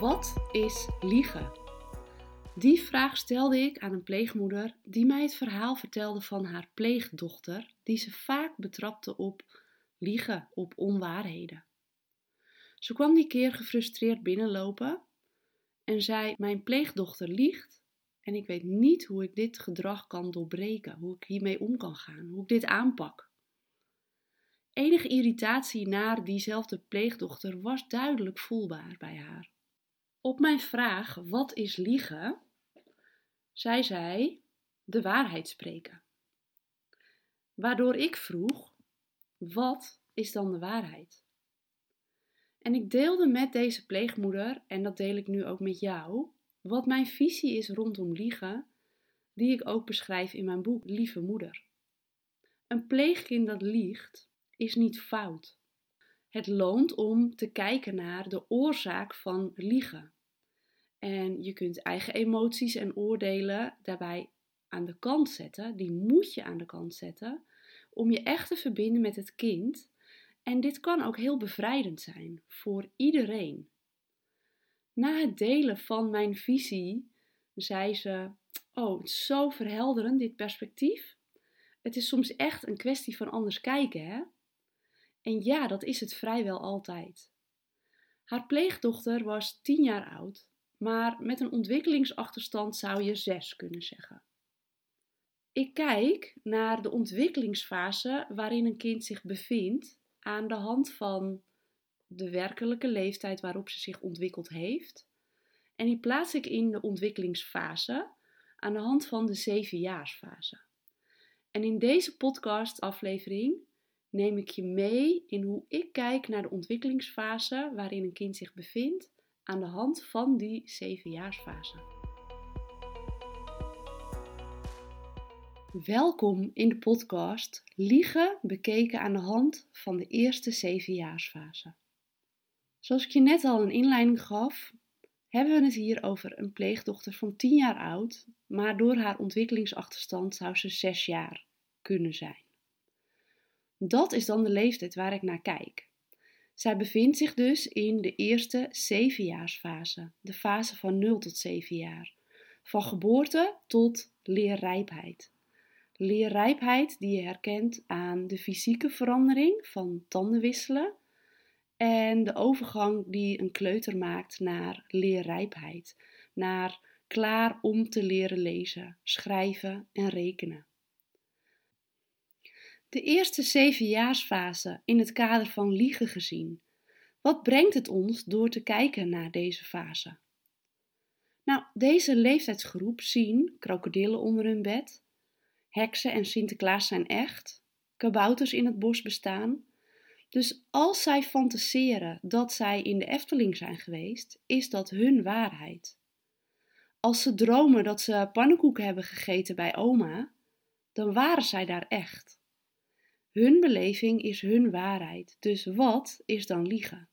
Wat is liegen? Die vraag stelde ik aan een pleegmoeder die mij het verhaal vertelde van haar pleegdochter, die ze vaak betrapte op liegen, op onwaarheden. Ze kwam die keer gefrustreerd binnenlopen en zei: Mijn pleegdochter liegt en ik weet niet hoe ik dit gedrag kan doorbreken, hoe ik hiermee om kan gaan, hoe ik dit aanpak. Enige irritatie naar diezelfde pleegdochter was duidelijk voelbaar bij haar. Op mijn vraag: wat is liegen? zei zij: de waarheid spreken. Waardoor ik vroeg: wat is dan de waarheid? En ik deelde met deze pleegmoeder, en dat deel ik nu ook met jou, wat mijn visie is rondom liegen, die ik ook beschrijf in mijn boek Lieve Moeder. Een pleegkind dat liegt is niet fout. Het loont om te kijken naar de oorzaak van liegen. En je kunt eigen emoties en oordelen daarbij aan de kant zetten. Die moet je aan de kant zetten om je echt te verbinden met het kind. En dit kan ook heel bevrijdend zijn voor iedereen. Na het delen van mijn visie zei ze: Oh, het is zo verhelderend, dit perspectief. Het is soms echt een kwestie van anders kijken, hè? En ja, dat is het vrijwel altijd. Haar pleegdochter was tien jaar oud, maar met een ontwikkelingsachterstand zou je zes kunnen zeggen. Ik kijk naar de ontwikkelingsfase waarin een kind zich bevindt aan de hand van de werkelijke leeftijd waarop ze zich ontwikkeld heeft. En die plaats ik in de ontwikkelingsfase aan de hand van de zevenjaarsfase. En in deze podcast-aflevering neem ik je mee in hoe ik kijk naar de ontwikkelingsfase waarin een kind zich bevindt aan de hand van die zevenjaarsfase. Welkom in de podcast Liegen bekeken aan de hand van de eerste zevenjaarsfase. Zoals ik je net al een inleiding gaf, hebben we het hier over een pleegdochter van 10 jaar oud, maar door haar ontwikkelingsachterstand zou ze 6 jaar kunnen zijn. Dat is dan de leeftijd waar ik naar kijk. Zij bevindt zich dus in de eerste zevenjaarsfase, de fase van 0 tot 7 jaar, van geboorte tot leerrijpheid. Leerrijpheid die je herkent aan de fysieke verandering van tanden wisselen en de overgang die een kleuter maakt naar leerrijpheid, naar klaar om te leren lezen, schrijven en rekenen. De eerste zevenjaarsfase in het kader van liegen gezien. Wat brengt het ons door te kijken naar deze fase? Nou, deze leeftijdsgroep zien krokodillen onder hun bed, heksen en Sinterklaas zijn echt, kabouters in het bos bestaan. Dus als zij fantaseren dat zij in de Efteling zijn geweest, is dat hun waarheid. Als ze dromen dat ze pannenkoeken hebben gegeten bij oma, dan waren zij daar echt. Hun beleving is hun waarheid. Dus wat is dan liegen?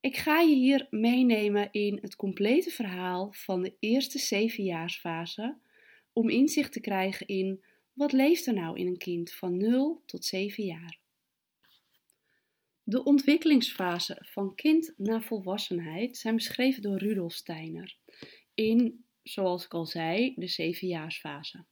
Ik ga je hier meenemen in het complete verhaal van de eerste zevenjaarsfase om inzicht te krijgen in wat leeft er nou in een kind van 0 tot 7 jaar. De ontwikkelingsfase van kind naar volwassenheid zijn beschreven door Rudolf Steiner in, zoals ik al zei, de zevenjaarsfase.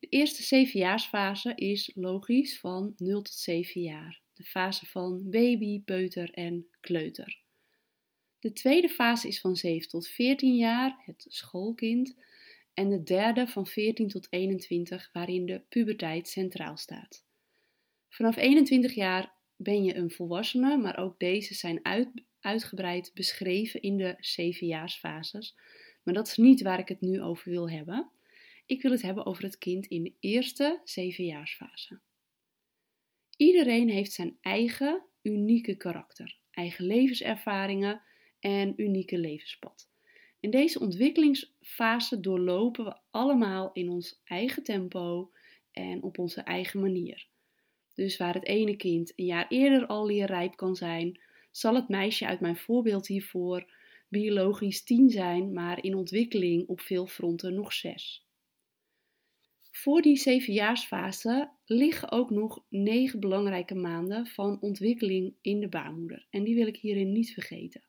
De eerste zevenjaarsfase is logisch van 0 tot 7 jaar. De fase van baby, peuter en kleuter. De tweede fase is van 7 tot 14 jaar, het schoolkind. En de derde van 14 tot 21, waarin de puberteit centraal staat. Vanaf 21 jaar ben je een volwassene, maar ook deze zijn uit, uitgebreid beschreven in de zevenjaarsfases. Maar dat is niet waar ik het nu over wil hebben. Ik wil het hebben over het kind in de eerste zevenjaarsfase. Iedereen heeft zijn eigen unieke karakter, eigen levenservaringen en unieke levenspad. In deze ontwikkelingsfase doorlopen we allemaal in ons eigen tempo en op onze eigen manier. Dus waar het ene kind een jaar eerder al leerrijp kan zijn, zal het meisje uit mijn voorbeeld hiervoor biologisch 10 zijn, maar in ontwikkeling op veel fronten nog 6. Voor die zevenjaarsfase liggen ook nog negen belangrijke maanden van ontwikkeling in de baarmoeder. En die wil ik hierin niet vergeten.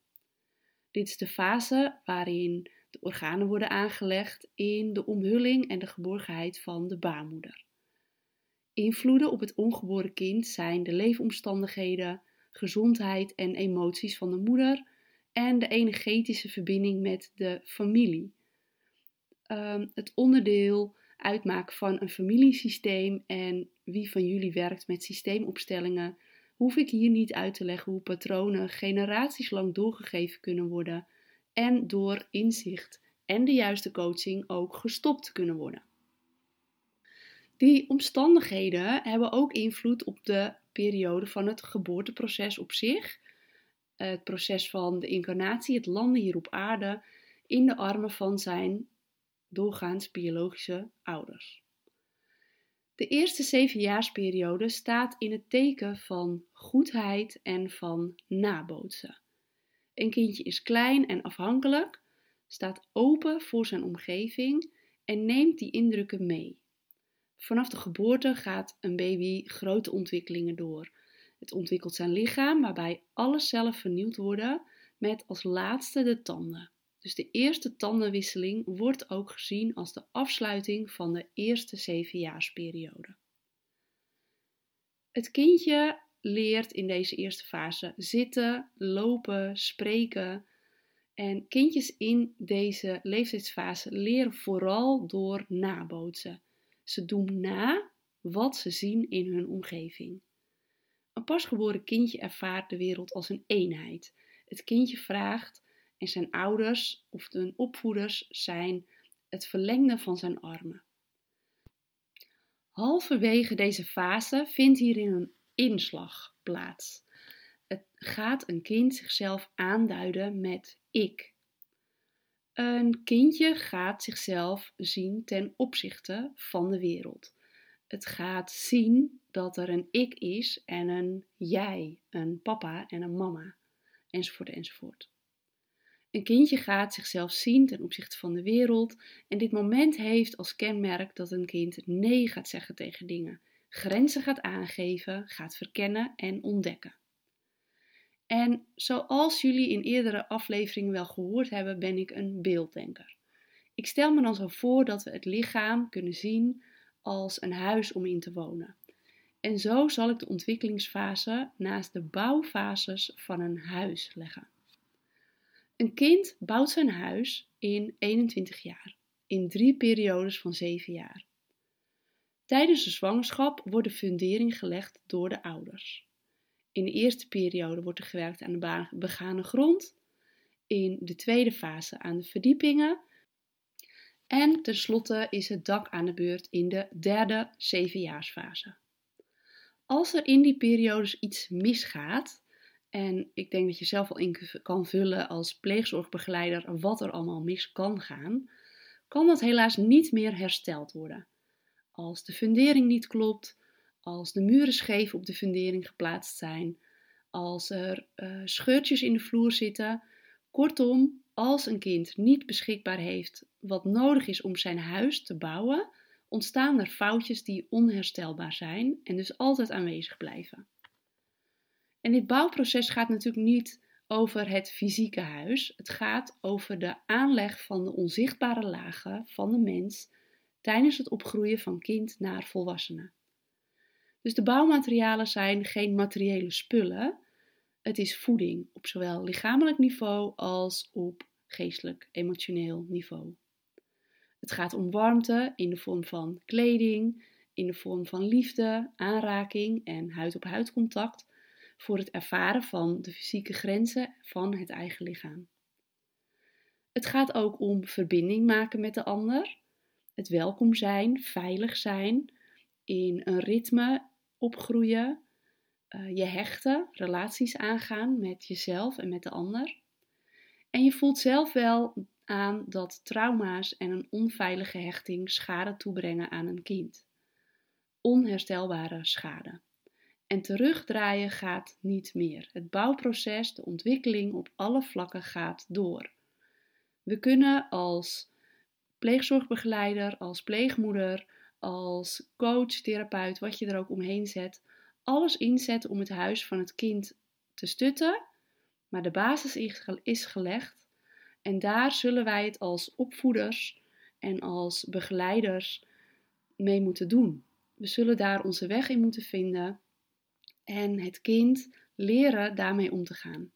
Dit is de fase waarin de organen worden aangelegd in de omhulling en de geborgenheid van de baarmoeder. Invloeden op het ongeboren kind zijn de leefomstandigheden, gezondheid en emoties van de moeder en de energetische verbinding met de familie. Ehm, het onderdeel uitmaken van een familiesysteem en wie van jullie werkt met systeemopstellingen, hoef ik hier niet uit te leggen hoe patronen generaties lang doorgegeven kunnen worden en door inzicht en de juiste coaching ook gestopt kunnen worden. Die omstandigheden hebben ook invloed op de periode van het geboorteproces op zich, het proces van de incarnatie, het landen hier op aarde in de armen van zijn doorgaans biologische ouders. De eerste zevenjaarsperiode staat in het teken van goedheid en van nabootsen. Een kindje is klein en afhankelijk, staat open voor zijn omgeving en neemt die indrukken mee. Vanaf de geboorte gaat een baby grote ontwikkelingen door. Het ontwikkelt zijn lichaam, waarbij alle cellen vernieuwd worden, met als laatste de tanden. Dus de eerste tandenwisseling wordt ook gezien als de afsluiting van de eerste zevenjaarsperiode. Het kindje leert in deze eerste fase zitten, lopen, spreken. En kindjes in deze leeftijdsfase leren vooral door nabootsen. Ze doen na wat ze zien in hun omgeving. Een pasgeboren kindje ervaart de wereld als een eenheid. Het kindje vraagt en zijn ouders of de opvoeders zijn het verlengde van zijn armen. Halverwege deze fase vindt hierin een inslag plaats. Het gaat een kind zichzelf aanduiden met ik. Een kindje gaat zichzelf zien ten opzichte van de wereld. Het gaat zien dat er een ik is en een jij, een papa en een mama, enzovoort enzovoort. Een kindje gaat zichzelf zien ten opzichte van de wereld en dit moment heeft als kenmerk dat een kind nee gaat zeggen tegen dingen, grenzen gaat aangeven, gaat verkennen en ontdekken. En zoals jullie in eerdere afleveringen wel gehoord hebben, ben ik een beelddenker. Ik stel me dan zo voor dat we het lichaam kunnen zien als een huis om in te wonen. En zo zal ik de ontwikkelingsfase naast de bouwfases van een huis leggen. Een kind bouwt zijn huis in 21 jaar, in drie periodes van 7 jaar. Tijdens de zwangerschap wordt de fundering gelegd door de ouders. In de eerste periode wordt er gewerkt aan de begane grond, in de tweede fase aan de verdiepingen en tenslotte is het dak aan de beurt in de derde zevenjaarsfase. Als er in die periodes iets misgaat, en ik denk dat je zelf al in kan vullen als pleegzorgbegeleider wat er allemaal mis kan gaan, kan dat helaas niet meer hersteld worden. Als de fundering niet klopt, als de muren scheef op de fundering geplaatst zijn, als er uh, scheurtjes in de vloer zitten. Kortom, als een kind niet beschikbaar heeft wat nodig is om zijn huis te bouwen, ontstaan er foutjes die onherstelbaar zijn en dus altijd aanwezig blijven. En dit bouwproces gaat natuurlijk niet over het fysieke huis. Het gaat over de aanleg van de onzichtbare lagen van de mens tijdens het opgroeien van kind naar volwassene. Dus de bouwmaterialen zijn geen materiële spullen. Het is voeding op zowel lichamelijk niveau als op geestelijk, emotioneel niveau. Het gaat om warmte in de vorm van kleding, in de vorm van liefde, aanraking en huid-op-huid contact voor het ervaren van de fysieke grenzen van het eigen lichaam. Het gaat ook om verbinding maken met de ander, het welkom zijn, veilig zijn, in een ritme opgroeien, uh, je hechten, relaties aangaan met jezelf en met de ander. En je voelt zelf wel aan dat trauma's en een onveilige hechting schade toebrengen aan een kind. Onherstelbare schade. En terugdraaien gaat niet meer. Het bouwproces, de ontwikkeling op alle vlakken gaat door. We kunnen als pleegzorgbegeleider, als pleegmoeder, als coach, therapeut, wat je er ook omheen zet, alles inzetten om het huis van het kind te stutten. Maar de basis is gelegd En daar zullen wij het als opvoeders en als begeleiders mee moeten doen. We zullen daar onze weg in moeten vinden en het kind leren daarmee om te gaan.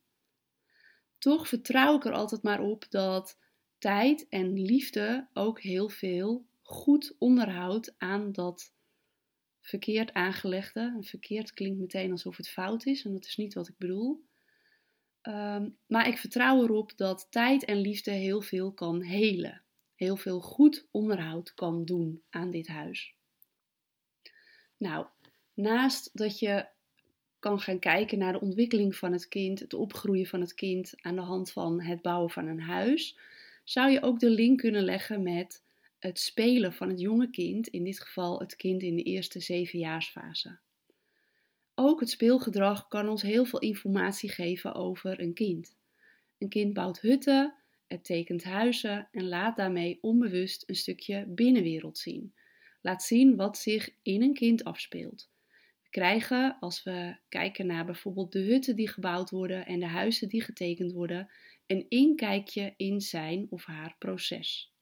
Toch vertrouw ik er altijd maar op dat tijd en liefde ook heel veel goed onderhoud aan dat verkeerd aangelegde. Verkeerd klinkt meteen alsof het fout is en dat is niet wat ik bedoel. Ehm, maar ik vertrouw erop dat tijd en liefde heel veel kan helen. Heel veel goed onderhoud kan doen aan dit huis. Nou, naast dat je kan gaan kijken naar de ontwikkeling van het kind, het opgroeien van het kind aan de hand van het bouwen van een huis, zou je ook de link kunnen leggen met het spelen van het jonge kind, in dit geval het kind in de eerste zevenjaarsfase. Ook het speelgedrag kan ons heel veel informatie geven over een kind. Een kind bouwt hutten, het tekent huizen en laat daarmee onbewust een stukje binnenwereld zien. Laat zien wat zich in een kind afspeelt. Krijgen, als we kijken naar bijvoorbeeld de hutten die gebouwd worden en de huizen die getekend worden, een inkijkje in zijn of haar proces.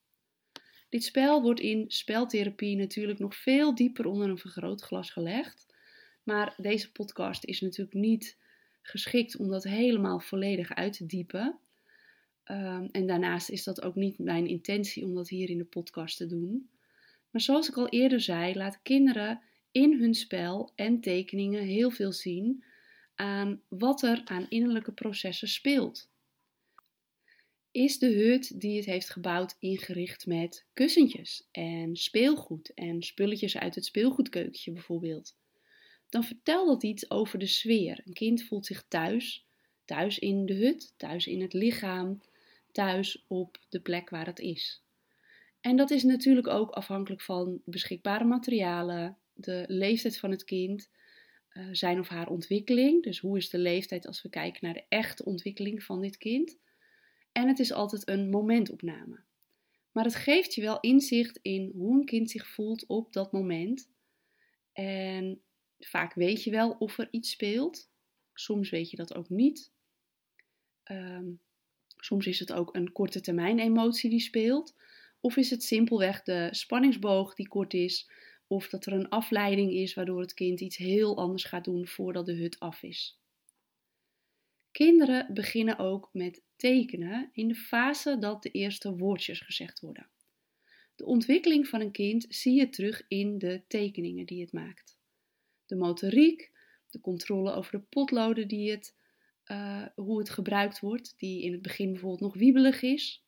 Dit spel wordt in speltherapie natuurlijk nog veel dieper onder een vergrootglas gelegd. Maar deze podcast is natuurlijk niet geschikt om dat helemaal volledig uit te diepen. Ehm, en daarnaast is dat ook niet mijn intentie om dat hier in de podcast te doen. Maar zoals ik al eerder zei, laten kinderen in hun spel en tekeningen heel veel zien aan wat er aan innerlijke processen speelt. Is de hut die het heeft gebouwd ingericht met kussentjes en speelgoed en spulletjes uit het speelgoedkeukentje bijvoorbeeld? Dan vertelt dat iets over de sfeer. Een kind voelt zich thuis, thuis in de hut, thuis in het lichaam, thuis op de plek waar het is. En dat is natuurlijk ook afhankelijk van beschikbare materialen, de leeftijd van het kind, uh, zijn of haar ontwikkeling. Dus hoe is de leeftijd als we kijken naar de echte ontwikkeling van dit kind? En het is altijd een momentopname. Maar het geeft je wel inzicht in hoe een kind zich voelt op dat moment. En vaak weet je wel of er iets speelt. Soms weet je dat ook niet. Ehm, soms is het ook een korte termijn emotie die speelt. Of is het simpelweg de spanningsboog die kort is. Of dat er een afleiding is waardoor het kind iets heel anders gaat doen voordat de hut af is. Kinderen beginnen ook met tekenen in de fase dat de eerste woordjes gezegd worden. De ontwikkeling van een kind zie je terug in de tekeningen die het maakt. De motoriek, de controle over de potloden die het, uh, hoe het gebruikt wordt, die in het begin bijvoorbeeld nog wiebelig is.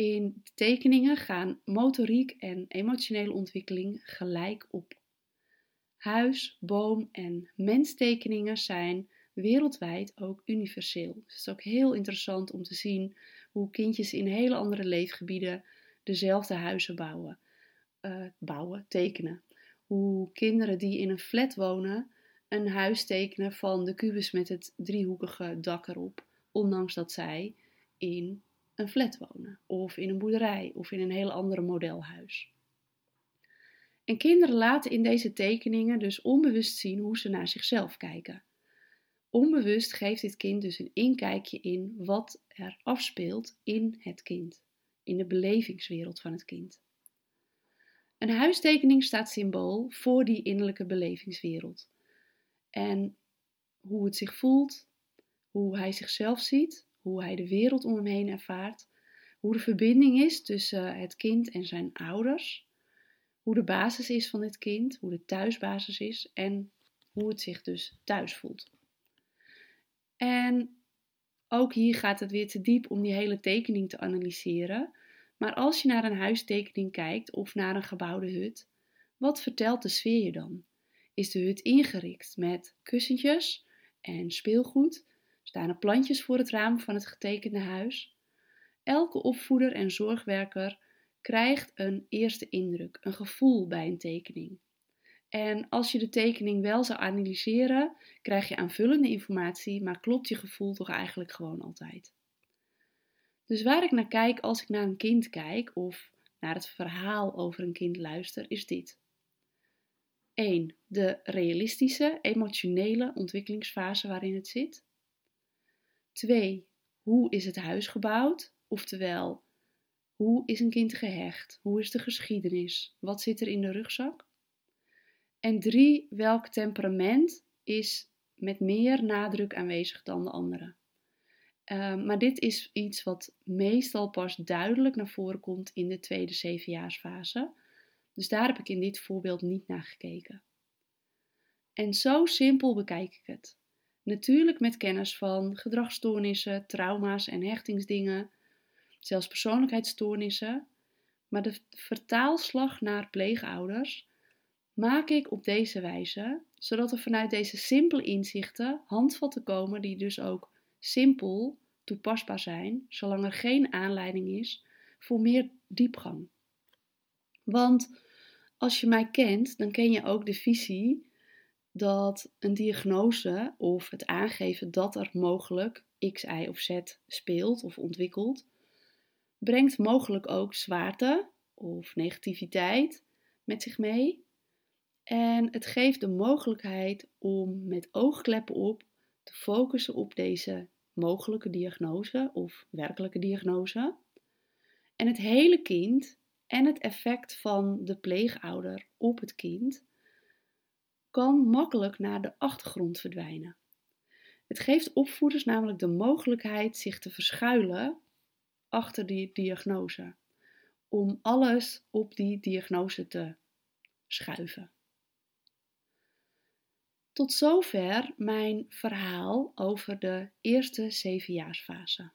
In tekeningen gaan motoriek en emotionele ontwikkeling gelijk op. Huis, boom en menstekeningen zijn wereldwijd ook universeel. Dus het is ook heel interessant om te zien hoe kindjes in hele andere leefgebieden dezelfde huizen bouwen, uh, bouwen tekenen. Hoe kinderen die in een flat wonen een huis tekenen van de kubus met het driehoekige dak erop, ondanks dat zij in een flat wonen, of in een boerderij, of in een heel ander modelhuis. En kinderen laten in deze tekeningen dus onbewust zien hoe ze naar zichzelf kijken. Onbewust geeft dit kind dus een inkijkje in wat er afspeelt in het kind, in de belevingswereld van het kind. Een huistekening staat symbool voor die innerlijke belevingswereld. En hoe het zich voelt, hoe hij zichzelf ziet, hoe hij de wereld om hem heen ervaart, hoe de verbinding is tussen het kind en zijn ouders, hoe de basis is van het kind, hoe de thuisbasis is en hoe het zich dus thuis voelt. En ook hier gaat het weer te diep om die hele tekening te analyseren. Maar als je naar een huistekening kijkt of naar een gebouwde hut, wat vertelt de sfeer je dan? Is de hut ingericht met kussentjes en speelgoed? Staan er plantjes voor het raam van het getekende huis? Elke opvoeder en zorgwerker krijgt een eerste indruk, een gevoel bij een tekening. En als je de tekening wel zou analyseren, krijg je aanvullende informatie, maar klopt je gevoel toch eigenlijk gewoon altijd. Dus waar ik naar kijk als ik naar een kind kijk of naar het verhaal over een kind luister, is dit. 1. De realistische, emotionele ontwikkelingsfase waarin het zit. 2. Hoe is het huis gebouwd? Oftewel, hoe is een kind gehecht? Hoe is de geschiedenis? Wat zit er in de rugzak? En drie, welk temperament is met meer nadruk aanwezig dan de andere? Ehm, maar dit is iets wat meestal pas duidelijk naar voren komt in de tweede zevenjaarsfase. Dus daar heb ik in dit voorbeeld niet naar gekeken. En zo simpel bekijk ik het. Natuurlijk met kennis van gedragsstoornissen, trauma's en hechtingsdingen, zelfs persoonlijkheidsstoornissen. Maar de vertaalslag naar pleegouders maak ik op deze wijze, zodat er vanuit deze simpele inzichten handvatten komen die dus ook simpel toepasbaar zijn, zolang er geen aanleiding is voor meer diepgang. Want als je mij kent, dan ken je ook de visie dat een diagnose of het aangeven dat er mogelijk X, Y of Z speelt of ontwikkelt, brengt mogelijk ook zwaarte of negativiteit met zich mee. En het geeft de mogelijkheid om met oogkleppen op te focussen op deze mogelijke diagnose of werkelijke diagnose. En het hele kind en het effect van de pleegouder op het kind kan makkelijk naar de achtergrond verdwijnen. Het geeft opvoeders namelijk de mogelijkheid zich te verschuilen achter die diagnose, om alles op die diagnose te schuiven. Tot zover mijn verhaal over de eerste zevenjaarsfase.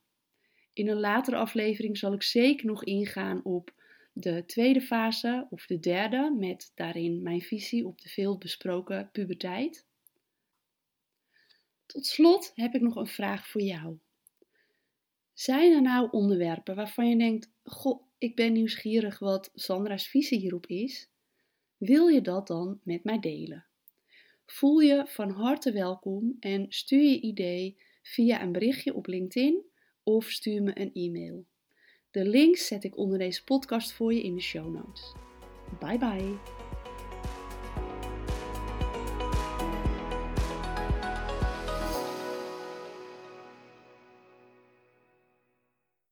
In een latere aflevering zal ik zeker nog ingaan op de tweede fase of de derde, met daarin mijn visie op de veel besproken puberteit. Tot slot heb ik nog een vraag voor jou. Zijn er nou onderwerpen waarvan je denkt: Goh, ik ben nieuwsgierig wat Sandra's visie hierop is? Wil je dat dan met mij delen? Voel je van harte welkom en stuur je idee via een berichtje op LinkedIn of stuur me een e-mail. De links zet ik onder deze podcast voor je in de show notes. Bye bye.